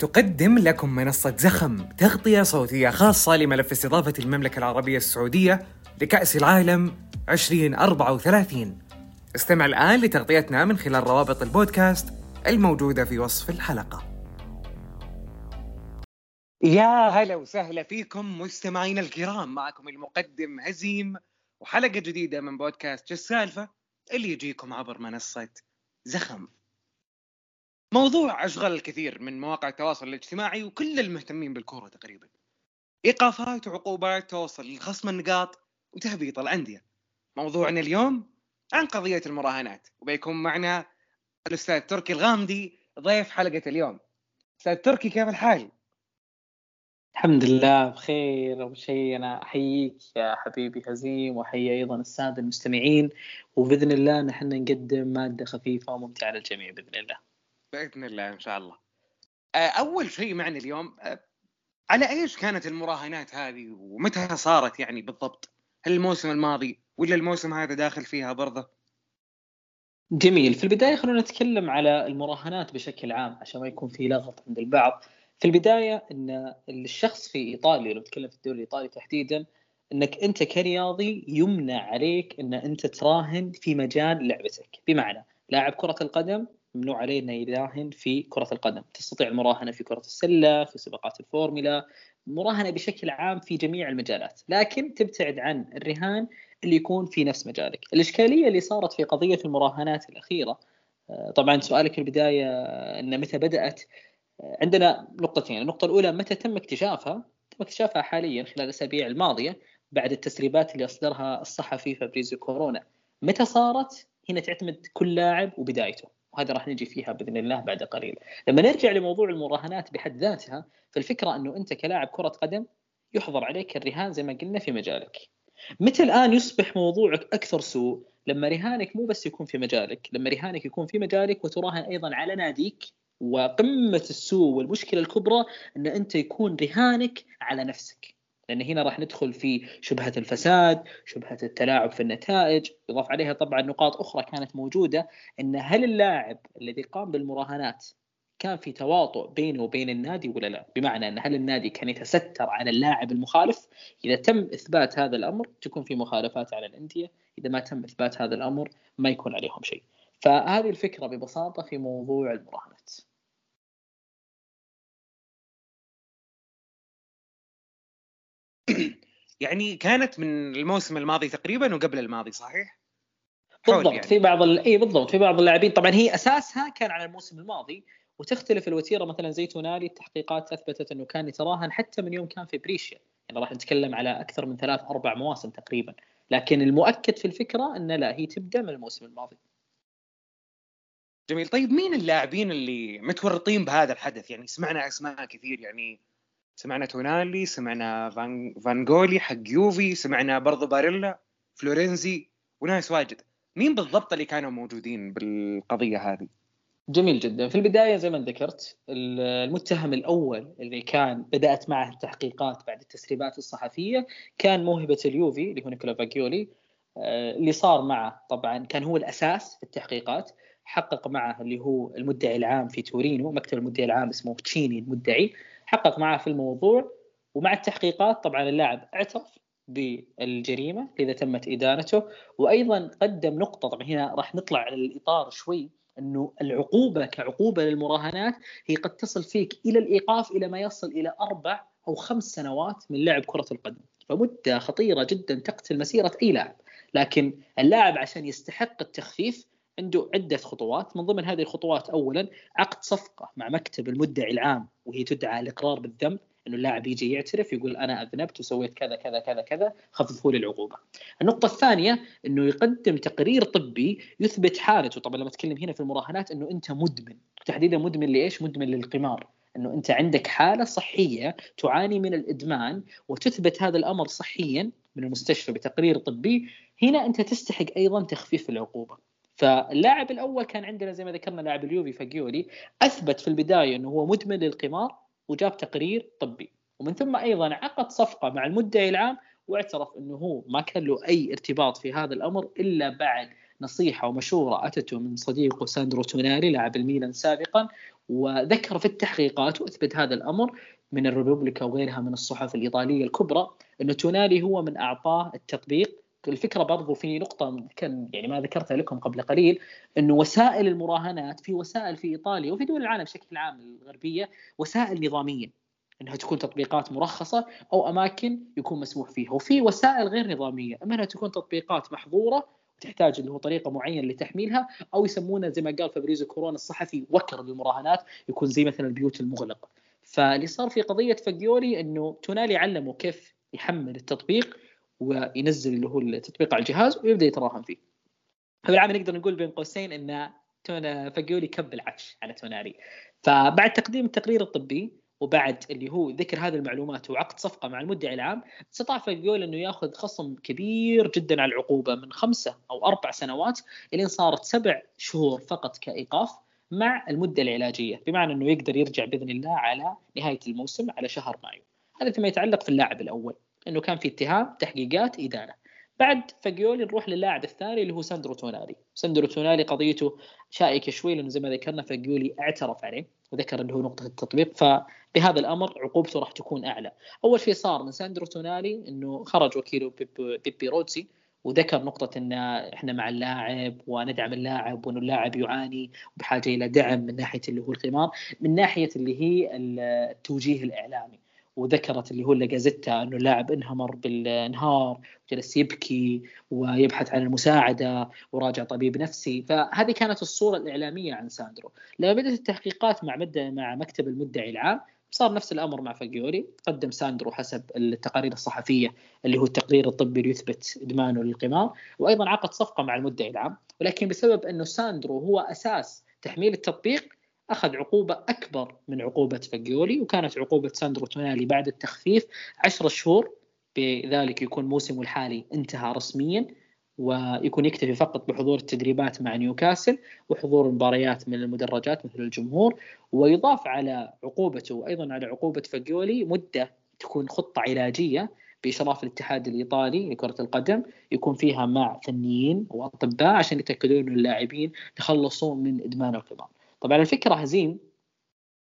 تقدم لكم منصة زخم تغطية صوتية خاصة لملف استضافة المملكة العربية السعودية لكأس العالم 2034 استمع الآن لتغطيتنا من خلال روابط البودكاست الموجودة في وصف الحلقة. يا هلا وسهلا فيكم مستمعينا الكرام. معكم المقدم هزيم وحلقة جديدة من بودكاست جس السالفة؟ اللي يجيكم عبر منصة زخم. موضوع أشغل الكثير من مواقع التواصل الاجتماعي وكل المهتمين بالكورة تقريبا. إيقافات وعقوبات توصل لخصم النقاط وتهبيط الأندية. موضوعنا اليوم عن قضية المراهنات. وبيكون معنا الأستاذ تركي الغامدي ضيف حلقة اليوم. أستاذ تركي كيف الحال؟ الحمد لله بخير. أول شيء أنا أحييك يا حبيبي هزيم وأحيي أيضا السادة المستمعين. وبإذن الله نحن نقدم مادة خفيفة وممتعة للجميع بإذن الله. بإذن الله إن شاء الله. آه، أول شيء معنا اليوم آه، على إيش كانت المراهنات هذه ومتى صارت يعني بالضبط؟ هل الموسم الماضي ولا الموسم هذا داخل فيها برضه؟ جميل في البداية خلونا نتكلم على المراهنات بشكل عام عشان ما يكون في لغط عند البعض. في البداية إن الشخص في إيطاليا لو نتكلم في الدوري الايطالي تحديدا إنك أنت كرياضي يمنع عليك إن أنت تراهن في مجال لعبتك بمعنى لاعب كرة القدم ممنوع عليه انه يراهن في كرة القدم. تستطيع المراهنة في كرة السلة في سباقات الفورمولا مراهنة بشكل عام في جميع المجالات. لكن تبتعد عن الرهان اللي يكون في نفس مجالك. الإشكالية اللي صارت في قضية المراهنات الأخيرة آه، طبعا سؤالك في البداية إن متى بدأت؟ عندنا نقطتين. النقطة الأولى متى تم اكتشافها؟ تم اكتشافها حاليا خلال الأسابيع الماضية بعد التسريبات اللي أصدرها الصحفي فابريزيو كورونا. متى صارت؟ هنا تعتمد كل لاعب وبدايته. وهذا راح نجي فيها بإذن الله بعد قليل. لما نرجع لموضوع المراهنات بحد ذاتها فالفكرة أنه أنت كلاعب كرة قدم يحظر عليك الرهان زي ما قلنا في مجالك. متى الآن يصبح موضوعك أكثر سوء؟ لما رهانك مو بس يكون في مجالك، لما رهانك يكون في مجالك وتراهن أيضا على ناديك وقمة السوء والمشكلة الكبرى أن أنت يكون رهانك على نفسك لأن هنا راح ندخل في شبهة الفساد، شبهة التلاعب في النتائج، يضاف عليها طبعا نقاط أخرى كانت موجودة إن هل اللاعب الذي قام بالمراهنات كان في تواطؤ بينه وبين النادي ولا لا؟ بمعنى إن هل النادي كان يتستر على اللاعب المخالف؟ إذا تم إثبات هذا الأمر تكون في مخالفات على الأندية، إذا ما تم إثبات هذا الأمر ما يكون عليهم شيء. فهذه الفكرة ببساطة في موضوع المراهنات. يعني كانت من الموسم الماضي تقريبا وقبل الماضي صحيح؟ بالضبط يعني. في بعض ال... إي بالضبط في بعض اللاعبين. طبعا هي أساسها كان على الموسم الماضي وتختلف الوتيرة مثلا زي تونالي التحقيقات أثبتت إنه كان يتراهن حتى من يوم كان في بريشيا. يعني راح نتكلم على أكثر من ثلاث أربع مواسم تقريبا. لكن المؤكد في الفكرة ان لا هي تبدأ من الموسم الماضي. جميل. طيب مين اللاعبين اللي متورطين بهذا الحدث؟ يعني سمعنا أسماء كثير يعني سمعنا تونالي سمعنا فان فانجولي حق يوفي سمعنا برضو باريلا فلورنزي وناس واجد. مين بالضبط اللي كانوا موجودين بالقضية هذه؟ جميل جدا. في البداية زي ما ذكرت المتهم الأول اللي كان بدأت معه التحقيقات بعد التسريبات الصحفية كان موهبة اليوفي اللي هو نيكولا فاجيولي آه، اللي صار معه طبعا كان هو الأساس في التحقيقات. حقق معه اللي هو المدعي العام في تورينو مكتب المدعي العام اسمه تشيني المدعي. حقق معه في الموضوع ومع التحقيقات طبعا اللاعب اعترف بالجريمة إذا تمت إدانته وأيضا قدم نقطة طبعا هنا راح نطلع على الإطار شوي إنه العقوبة كعقوبة للمراهنات هي قد تصل فيك إلى الإيقاف إلى ما يصل إلى أربع أو خمس سنوات من لعب كرة القدم. فمدة خطيرة جدا تقتل مسيرة أي لاعب. لكن اللاعب عشان يستحق التخفيف عنده عدة خطوات. من ضمن هذه الخطوات أولا عقد صفقة مع مكتب المدعي العام. وهي تدعى الإقرار بالذنب إنه اللاعب يجي يعترف يقول أنا أذنبت وسويت كذا كذا كذا كذا خففوا لي العقوبه. النقطة الثانية إنه يقدم تقرير طبي يثبت حالته طبعا لما اتكلم هنا في المراهنات إنه أنت مدمن تحديدا مدمن لإيش؟ مدمن للقمار. إنه أنت عندك حالة صحية تعاني من الإدمان وتثبت هذا الأمر صحيا من المستشفى بتقرير طبي هنا أنت تستحق أيضا تخفيف العقوبة. فاللاعب الأول كان عندنا زي ما ذكرنا لاعب اليوفي فاجيولي أثبت في البداية إنه هو مدمن للقمار وجاب تقرير طبي. ومن ثم أيضا عقد صفقة مع المدعي العام واعترف إنه هو ما كان له أي ارتباط في هذا الأمر إلا بعد نصيحة ومشورة أتته من صديقه ساندرو توناري لاعب الميلان سابقا وذكر في التحقيقات وأثبت هذا الأمر من الريبوبليكا وغيرها من الصحف الإيطالية الكبرى إنه تونالي هو من أعطاه التطبيق الفكرة برضو في نقطة كان يعني ما ذكرتها لكم قبل قليل إنه وسائل المراهنات في وسائل في إيطاليا وفي دول العالم بشكل عام الغربية وسائل نظامية إنها تكون تطبيقات مرخصة أو أماكن يكون مسموح فيها وفي وسائل غير نظامية أما إنها تكون تطبيقات محظورة تحتاج اللي هو طريقة معينة لتحميلها أو يسمونه زي ما قال فابريزو كورونا الصحفي وكر للمراهنات يكون زي مثلا البيوت المغلقة. فاللي صار في قضية فاجيولي إنه تونالي علمه كيف يحمل التطبيق وينزل اللي هو التطبيق على الجهاز ويبدأ يتراهن فيه. فبالعام نقدر نقول بين قوسين إن تونا فاجيولي كب العش على تونالي. فبعد تقديم التقرير الطبي وبعد اللي هو ذكر هذه المعلومات وعقد صفقة مع المدعي العام استطاع فاجيولي إنه يأخذ خصم كبير جدا على العقوبة من خمسة أو أربع سنوات الين صارت سبع شهور فقط كإيقاف مع المده العلاجية بمعنى إنه يقدر يرجع بإذن الله على نهاية الموسم على شهر مايو هذا فيما يتعلق في اللاعب الأول إنه كان في اتهام تحقيقات ادانه بعد فاجيولي نروح للاعب الثاني اللي هو ساندرو تونالي. ساندرو تونالي قضيته شائكة شوي لأنه زي ما ذكرنا فاجيولي اعترف عليه وذكر إنه هو نقطة التطبيق فبهذا الأمر عقوبته راح تكون أعلى. أول شيء صار من ساندرو تونالي إنه خرج وكيله بيبي روتسي وذكر نقطة أن إحنا مع اللاعب وندعم اللاعب وأنه اللاعب يعاني وبحاجة إلى دعم من ناحية اللي هو القمار من ناحية اللي هي التوجيه الإعلامي. وذكرت اللي هو لاجازيتا إنه اللاعب إنه مر بالانهيار وجلس يبكي ويبحث عن المساعدة وراجع طبيب نفسي. فهذه كانت الصورة الإعلامية عن ساندرو. لما بدأت التحقيقات مع مد... مع مكتب المدعي العام صار نفس الأمر مع فاجيولي. قدم ساندرو حسب التقارير الصحفية اللي هو التقرير الطبي اللي يثبت إدمانه للقمار وأيضا عقد صفقة مع المدعي العام. ولكن بسبب إنه ساندرو هو أساس تحميل التطبيق أخذ عقوبة أكبر من عقوبة فاجيولي وكانت عقوبة ساندرو تونالي بعد التخفيف 10 شهور بذلك يكون موسمه الحالي انتهى رسميا ويكون يكتفي فقط بحضور التدريبات مع نيوكاسل وحضور المباريات من المدرجات مثل الجمهور ويضاف على عقوبته وأيضا على عقوبة فاجيولي مدة تكون خطة علاجية بإشراف الاتحاد الإيطالي لكرة القدم يكون فيها مع فنيين وأطباء عشان يتأكدون إن اللاعبين يخلصوا من إدمان القمار. طبعا الفكرة هزيم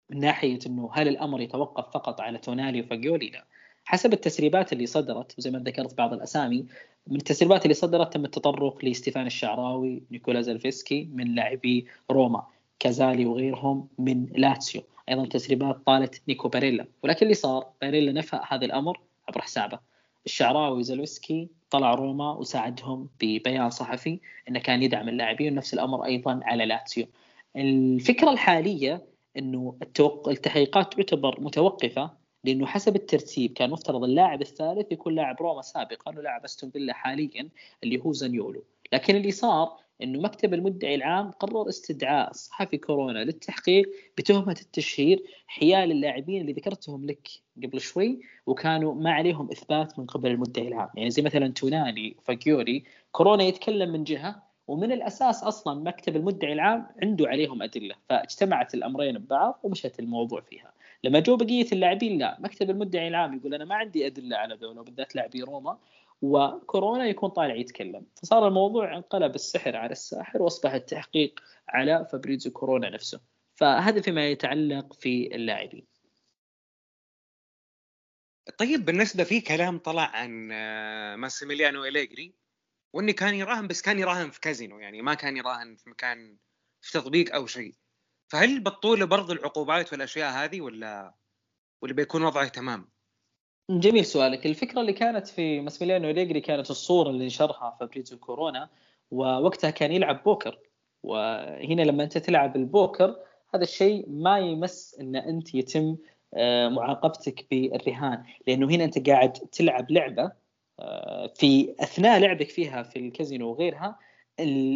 من ناحية إنه هل الأمر يتوقف فقط على تونالي وفاجيولي؟ لا. حسب التسريبات اللي صدرت وزي ما ذكرت بعض الأسامي من التسريبات اللي صدرت تم التطرق لستيفان الشعراوي نيكولا زلفسكي من لاعبي روما كازالي وغيرهم من لاتسيو أيضا تسريبات طالت نيكو باريلا ولكن اللي صار باريلا نفى هذا الأمر عبر حسابه الشعراوي وزلوسكي طلع روما وساعدهم ببيان صحفي إنه كان يدعم اللاعبين ونفس الأمر أيضا على لاتسيو الفكرة الحالية إنه التحقيقات تعتبر متوقفة لأنه حسب الترتيب كان مفترض اللاعب الثالث يكون لاعب روما سابقا ولاعب أستون فيلا حاليا اللي هو زانيولو. لكن اللي صار إنه مكتب المدعي العام قرر استدعاء صحفي كورونا للتحقيق بتهمة التشهير حيال اللاعبين اللي ذكرتهم لك قبل شوي وكانوا ما عليهم إثبات من قبل المدعي العام. يعني زي مثلا توناني فاكيوري كورونا يتكلم من جهة ومن الأساس أصلا مكتب المدعي العام عنده عليهم أدلة فاجتمعت الأمرين ببعض ومشت الموضوع فيها. لما جو بقية اللاعبين لا مكتب المدعي العام يقول أنا ما عندي أدلة على ذولا وبالذات لاعبي روما وكورونا يكون طالع يتكلم. فصار الموضوع انقلب السحر على الساحر وأصبح التحقيق على فابريزو كورونا نفسه. فهذا فيما يتعلق في اللاعبين. طيب بالنسبة في كلام طلع عن ماسيميليانو إليجري وانه كان يراهن بس كان يراهن في كازينو يعني ما كان يراهن في مكان في تطبيق أو شيء. فهل بتطوله برضو العقوبات والأشياء هذه ولا ولا بيكون وضعه تمام؟ جميل سؤالك. الفكرة اللي كانت في ماسميليانو أليجري كانت الصورة اللي نشرها فابريزو كورونا ووقتها كان يلعب بوكر. وهنا لما أنت تلعب البوكر هذا الشيء ما يمس إن أنت يتم آه، معاقبتك بالرهان. لأنه هنا أنت قاعد تلعب لعبة في أثناء لعبك فيها في الكازينو وغيرها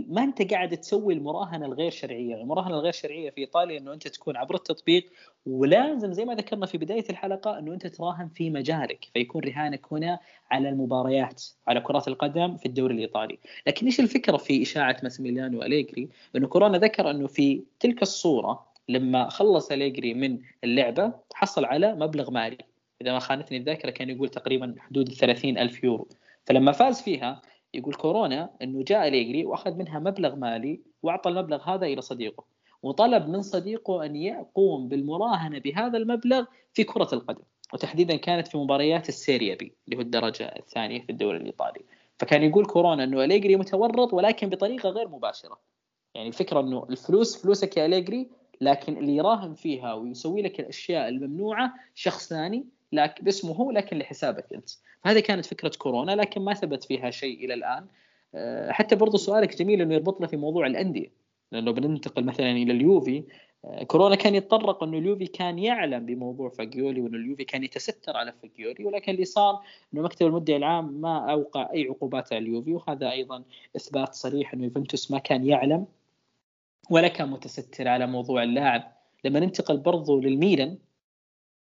ما أنت قاعد تسوي المراهنة الغير شرعية، المراهنة الغير شرعية في إيطاليا إنه أنت تكون عبر التطبيق ولازم زي ما ذكرنا في بداية الحلقة إنه أنت تراهن في مجالك، فيكون رهانك هنا على المباريات، على كرات القدم في الدوري الإيطالي، لكن إيش الفكرة في إشاعة ماسيميليانو اليجري؟ إنه كورونا ذكر إنه في تلك الصورة لما خلص أليجري من اللعبة حصل على مبلغ مالي، إذا ما خانتني الذاكرة كان يقول تقريبا حدود ال 30 ألف يورو، فلما فاز فيها يقول كورونا إنه جاء أليجري وأخذ منها مبلغ مالي وأعطى المبلغ هذا إلى صديقه. وطلب من صديقه أن يقوم بالمراهنة بهذا المبلغ في كرة القدم. وتحديدا كانت في مباريات السيريا بي اللي هو الدرجة الثانية في الدوري الإيطالي. فكان يقول كورونا إنه أليجري متورط ولكن بطريقة غير مباشرة. يعني الفكرة إنه الفلوس فلوسك يا أليجري لكن اللي يراهن فيها ويسوي لك الأشياء الممنوعة شخص ثاني لكن باسمه هو لكن لحسابك أنت. فهذه كانت فكرة كورونا لكن ما ثبت فيها شيء إلى الآن. آه، حتى برضو سؤالك جميل إنه يربطنا في موضوع الأندية. لأنه بننتقل مثلا إلى اليوفي آه، كورونا كان يتطرق إنه اليوفي كان يعلم بموضوع فاجيولي وإنه اليوفي كان يتستر على فاجيولي ولكن اللي صار إنه مكتب المدعي العام ما أوقع أي عقوبات على اليوفي وهذا أيضا إثبات صريح إنه يوفنتوس ما كان يعلم ولا كان متستر على موضوع اللاعب. لما ننتقل برضو للميلان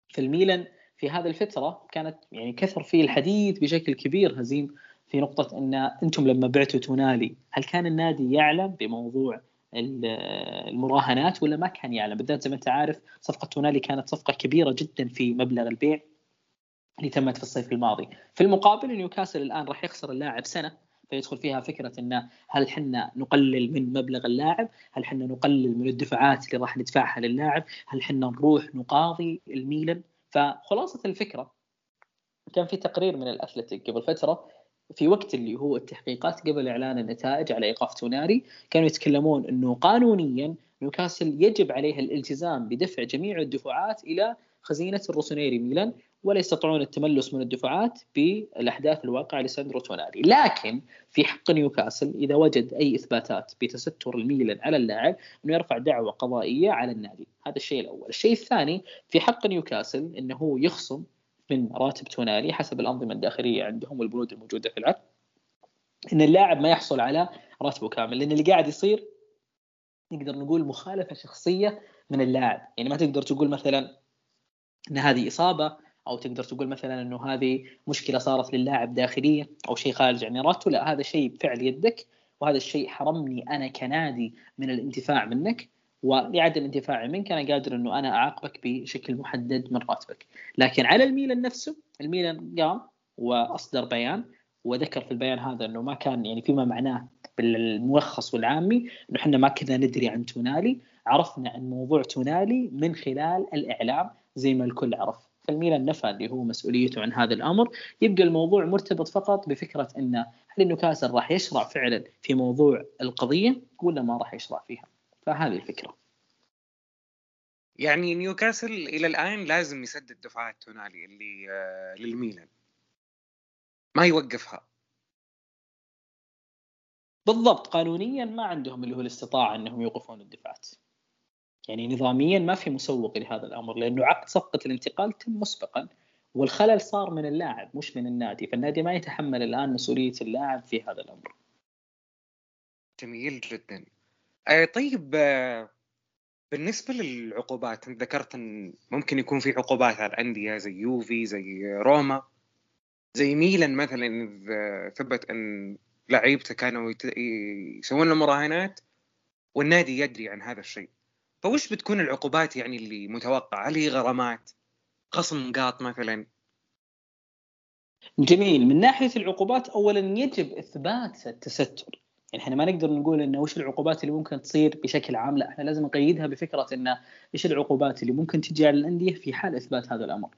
في الميلان في هذه الفترة كانت يعني كثر فيه الحديث بشكل كبير هزيم في نقطة أن أنتم لما بعتوا تونالي هل كان النادي يعلم بموضوع المراهنات ولا ما كان يعلم بالذات زي ما أنت عارف صفقة تونالي كانت صفقة كبيرة جدا في مبلغ البيع اللي تمت في الصيف الماضي في المقابل نيوكاسل الآن راح يخسر اللاعب سنة فيدخل فيها فكرة انه هل حنا نقلل من مبلغ اللاعب؟ هل حنا نقلل من الدفعات اللي راح ندفعها للاعب؟ هل حنا نروح نقاضي الميلان؟ فخلاصة الفكرة كان في تقرير من الاثلتيك قبل فترة في وقت اللي هو التحقيقات قبل إعلان النتائج على إيقاف تونالي كانوا يتكلمون إنه قانونيا نيوكاسل يجب عليه الالتزام بدفع جميع الدفعات إلى خزينة الروسونيري ميلان ولا يستطيعون التملص من الدفعات بالأحداث الواقعة لساندرو تونالي، لكن في حق نيوكاسل إذا وجد أي إثباتات بتستر الميلان على اللاعب إنه يرفع دعوة قضائية على النادي، هذا الشيء الأول، الشيء الثاني في حق نيوكاسل إنه هو يخصم من راتب تونالي حسب الأنظمة الداخلية عندهم والبنود الموجودة في العقد إن اللاعب ما يحصل على راتبه كامل. لأن اللي قاعد يصير نقدر نقول مخالفة شخصية من اللاعب. يعني ما تقدر تقول مثلا إن هذه إصابة أو تقدر تقول مثلا إنه هذه مشكلة صارت للاعب داخليه أو شيء خارج عن إرادته لا هذا شيء بفعل يدك وهذا الشيء حرمني أنا كنادي من الانتفاع منك ولعدم انتفاعي منك أنا قادر إنه أنا أعاقبك بشكل محدد من راتبك. لكن على الميلان نفسه الميلان قام وأصدر بيان وذكر في البيان هذا إنه ما كان يعني فيما معناه بالملخص والعامي إنه إحنا ما كنا ندري عن تونالي عرفنا عن موضوع تونالي من خلال الإعلام زي ما الكل عرف. فالميلان نفى اللي هو مسؤوليته عن هذا الأمر. يبقى الموضوع مرتبط فقط بفكرة انه هل نيوكاسل راح يشرع فعلا في موضوع القضية ولا ما راح يشرع فيها؟ فهذه الفكرة. يعني نيوكاسل إلى الآن لازم يسدد دفعات تونالي اللي آه، للميلان. ما يوقفها. بالضبط قانونيا ما عندهم اللي هو الاستطاعة إنهم يوقفون الدفعات. يعني نظاميا ما في مسوق لهذا الأمر لأنه عقد صفقة الانتقال تم مسبقا والخلل صار من اللاعب مش من النادي فالنادي ما يتحمل الآن مسؤولية اللاعب في هذا الأمر. جميل جدا. آه طيب آه بالنسبة للعقوبات أنت ذكرت إن ممكن يكون في عقوبات على الأندية زي يوفي زي روما زي ميلان مثلا اذا ثبت إن لعيبته كانوا يسوون المراهنات والنادي يدري عن هذا الشيء. فوش بتكون العقوبات يعني اللي متوقعه؟ هل هي غرامات؟ خصم نقاط مثلا؟ جميل من ناحية العقوبات اولا يجب إثبات التستر يعني إحنا ما نقدر نقول إنه وش العقوبات اللي ممكن تصير بشكل عام لا إحنا لازم نقيدها بفكرة إنه إيش العقوبات اللي ممكن تجي على الأندية في حال إثبات هذا الأمر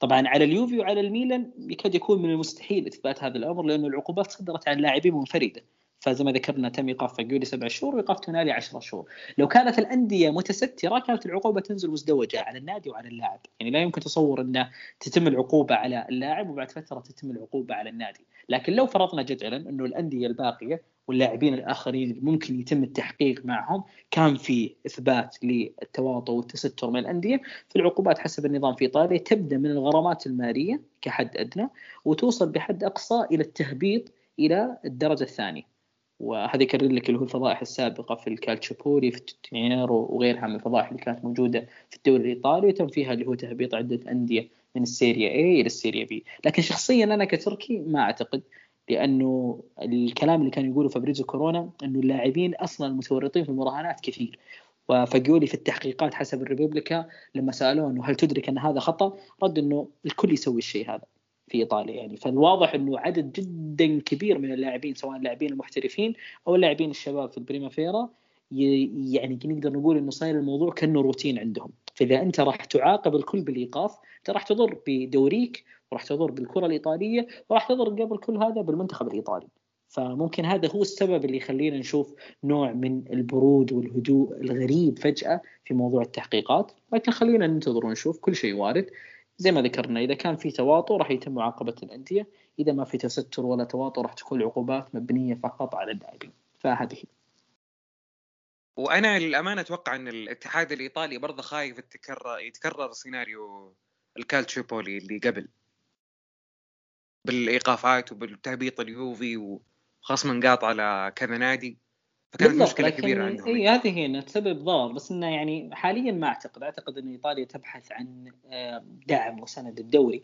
طبعا على اليوفي وعلى الميلان يكاد يكون من المستحيل إثبات هذا الأمر لأنه العقوبات صدرت عن لاعبين منفردة فزي ما ذكرنا تم إيقاف فاجولي سبع شهور وإيقاف تونالي 10 شهور. لو كانت الأندية متسترة كانت العقوبة تنزل مزدوجة على النادي وعلى اللاعب. يعني لا يمكن تصور أن تتم العقوبة على اللاعب وبعد فترة تتم العقوبة على النادي. لكن لو فرضنا جدلا أنه الأندية الباقية واللاعبين الآخرين ممكن يتم التحقيق معهم كان في إثبات للتواطؤ والتستر من الأندية فالعقوبات حسب النظام في إيطاليا تبدأ من الغرامات المالية كحد أدنى وتوصل بحد أقصى إلى التهبيط إلى الدرجة الثانية. وهذا يكرر لك اللي هو الفضائح السابقة في الكالتشوبولي في التوتونيرو وغيرها من الفضائح اللي كانت موجودة في الدوري الإيطالي وتم فيها اللي هو تهبيط عدة أندية من السيريا اي إلى السيريا بي لكن شخصيا أنا كتركي ما أعتقد لأنه الكلام اللي كان يقوله فابريزو كورونا إنه اللاعبين أصلا المتورطين في المراهنات كثير وفاجيولي في التحقيقات حسب الريبوبليكا لما سألوه إنه هل تدرك ان هذا خطأ؟ رد إنه الكل يسوي الشيء هذا في إيطاليا يعني. فالواضح إنه عدد جدا كبير من اللاعبين سواء اللاعبين المحترفين أو اللاعبين الشباب في البريمافيرا يعني نقدر نقول إنه صاير الموضوع كأنه روتين عندهم. فإذا أنت راح تعاقب الكل بالإيقاف أنت راح تضر بدوريك وراح تضر بالكرة الإيطالية وراح تضر قبل كل هذا بالمنتخب الإيطالي. فممكن هذا هو السبب اللي يخلينا نشوف نوع من البرود والهدوء الغريب فجأة في موضوع التحقيقات. لكن خلينا ننتظر ونشوف كل شيء وارد. زي ما ذكرنا إذا كان في تواطؤ راح يتم معاقبة الأندية إذا ما في تستر ولا تواطؤ راح تكون العقوبات مبنية فقط على اللاعبين. فهذه. وأنا للأمانة أتوقع إن الاتحاد الإيطالي برضه خايف يتكرر يتكرر سيناريو الكالتشيبولي اللي قبل. بالإيقافات وبالتهبيط اليوفي وخصم انقاط على كذا نادي فكانت مشكلة كبيرة عندهم اي هذه هي انها تسبب ضرر بس إنه يعني حاليا ما أعتقد. أعتقد إن إيطاليا تبحث عن آه، دعم وسند الدوري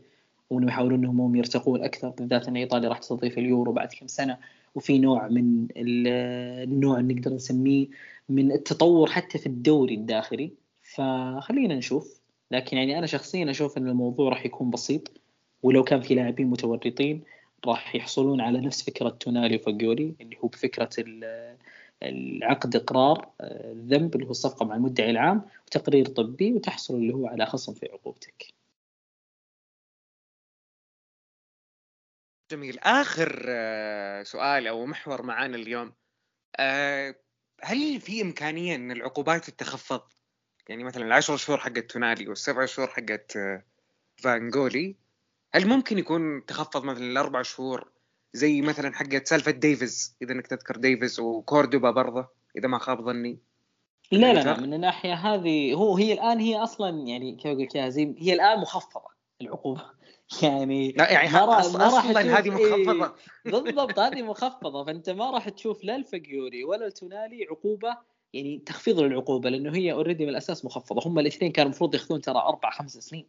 وإنه يحاولون إنهم يرتقون أكثر بالذات إن إيطاليا راح تستضيف اليورو بعد كم سنة وفي نوع من النوع اللي نقدر نسميه من التطور حتى في الدوري الداخلي. فخلينا نشوف. لكن يعني أنا شخصيا أشوف إن الموضوع راح يكون بسيط ولو كان في لاعبين متورطين راح يحصلون على نفس فكرة تونالي وفاجوري اللي هو بفكرة العقد إقرار الذنب اللي هو الصفقه مع المدعي العام وتقرير طبي وتحصل اللي هو على خصم في عقوبتك. جميل آخر آه، سؤال أو محور معانا اليوم آه، هل في إمكانية إن العقوبات تتخفض؟ يعني مثلا العشر شهور حقت تونالي والسبع شهور حقت آه، فاجيولي هل ممكن يكون تخفض مثلا الاربع شهور زي مثلا حقت سالفة ديفيدز إذا إنك تذكر ديفيدز وكوردوبا برضه إذا ما خاب ظني. لا لا, لا من الناحية هذه هو هي الآن هي أصلا يعني كيف أقول يا هزيم هي الآن مخفضة العقوبة. يعني لا يعني ما راح أصلا هذه مخفضة. إيه بالضبط هذه مخفضة. فأنت ما راح تشوف لا الفقيوري ولا التونالي عقوبة يعني تخفيض للعقوبة لأنه هي اوريدي من الأساس مخفضة. هم الاثنين كانوا المفروض ياخذون ترى أربع خمس سنين.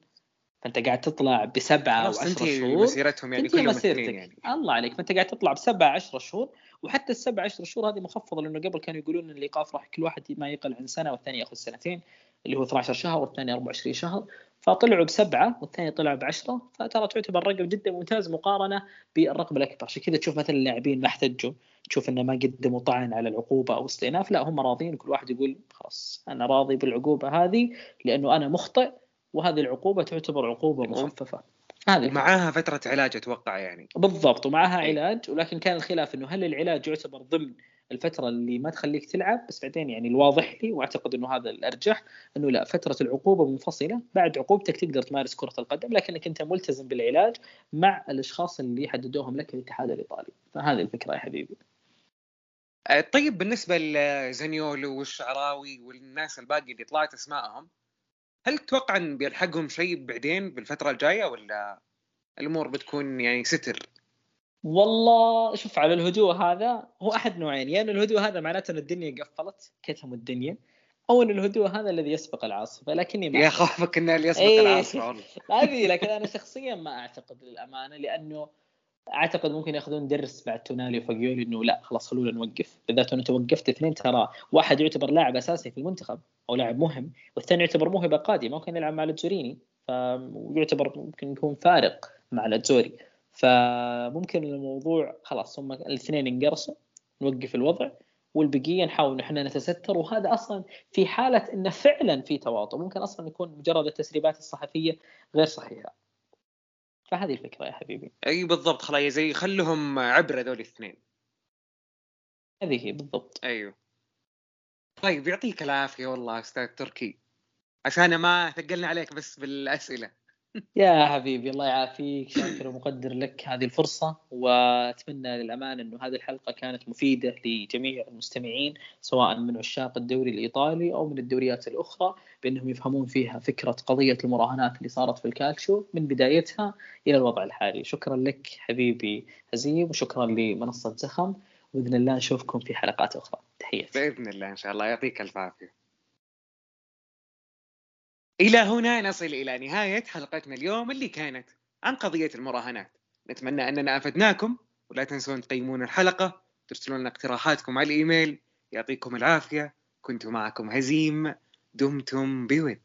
فانت قاعد تطلع بسبعة أو 10 شهور. مسيرتهم يعني كلهم مسيرتك. يعني. الله عليك. فأنت قاعد تطلع بسبعة 10 شهور وحتى السبع 10 شهور هذه مخفضة لأنه قبل كانوا يقولون إن الإيقاف راح كل واحد ما يقل عن سنة والثاني ياخذ سنتين اللي هو 12 شهر والثاني 24 شهر. فطلعوا بسبعة والثاني طلع بعشرة. فترى تعتبر رقم جدا ممتاز مقارنة بالرقم الأكبر. عشان كذا تشوف مثلا اللاعبين ما احتجوا تشوف إنه ما قدموا طعن على العقوبة أو استئناف. لا هم راضين وكل واحد يقول خلاص أنا راضي بالعقوبة هذه لأنه أنا مخطئ. وهذه العقوبة تعتبر عقوبة مخففة. هذه معاها فترة علاج أتوقع يعني. بالضبط ومعها علاج ولكن كان الخلاف إنه هل العلاج يعتبر ضمن الفترة اللي ما تخليك تلعب؟ بس بعدين يعني الواضح لي وأعتقد إنه هذا الأرجح إنه لا فترة العقوبة منفصلة. بعد عقوبتك تقدر تمارس كرة القدم لكنك أنت ملتزم بالعلاج مع الأشخاص اللي حددوهم لك الاتحاد الإيطالي. فهذه الفكرة يا حبيبي. طيب بالنسبة لزانيولو والشعراوي والناس الباقي اللي طلعت اسمائهم هل تتوقع إن بيلحقهم شيء بعدين بالفترة الجاية ولا الأمور بتكون يعني ستر؟ والله شوف على الهدوء هذا هو أحد نوعين يا يعني إن الهدوء هذا معناته إن الدنيا قفلت كتم الدنيا أو إن الهدوء هذا الذي يسبق العاصفة لكني ما يا خوفك انه اللي يسبق إيه. العاصفة والله. هذه لكن أنا شخصيا ما أعتقد للأمانة لأنه أعتقد ممكن يأخذون درس بعد تونالي وفاجيولي إنه لا خلاص خلونا نوقف. بالذات انه توقفت اثنين ترى واحد يعتبر لاعب أساسي في المنتخب أو لاعب مهم والثاني يعتبر موهبه قادمه ممكن يلعب مع لاتزوريني فيعتبر ممكن يكون فارق مع لاتزوري. فممكن الموضوع خلاص هم الاثنين انقرصوا نوقف الوضع والبقية نحاول إحنا نتستر. وهذا أصلا في حالة انه فعلا في تواطؤ. ممكن أصلا يكون مجرد التسريبات الصحفية غير صحيحة. فهذه الفكرة يا حبيبي. أي بالضبط خلاص زي خلهم عبره ذول الاثنين. هذه هي بالضبط. أيوه. طيب يعطيك العافية والله أستاذ تركي. عشان ما ثقلنا عليك بس بالأسئلة. يا حبيبي الله يعافيك. شاكر ومقدر لك هذه الفرصة وأتمنى للأمانة أنه هذه الحلقة كانت مفيدة لجميع المستمعين سواء من عشاق الدوري الإيطالي أو من الدوريات الأخرى بأنهم يفهمون فيها فكرة قضية المراهنات اللي صارت في الكالتشو من بدايتها إلى الوضع الحالي. شكرا لك حبيبي هزيم وشكرا لمنصة زخم وبإذن الله نشوفكم في حلقات أخرى. تحياتي. بإذن الله إن شاء الله. يعطيك ألف عافية. إلى هنا نصل إلى نهاية حلقتنا اليوم اللي كانت عن قضية المراهنات. نتمنى أننا أفدناكم ولا تنسون تقيمون الحلقة ترسلون لنا اقتراحاتكم على الإيميل يعطيكم العافية. كنت معكم هزيم دمتم بود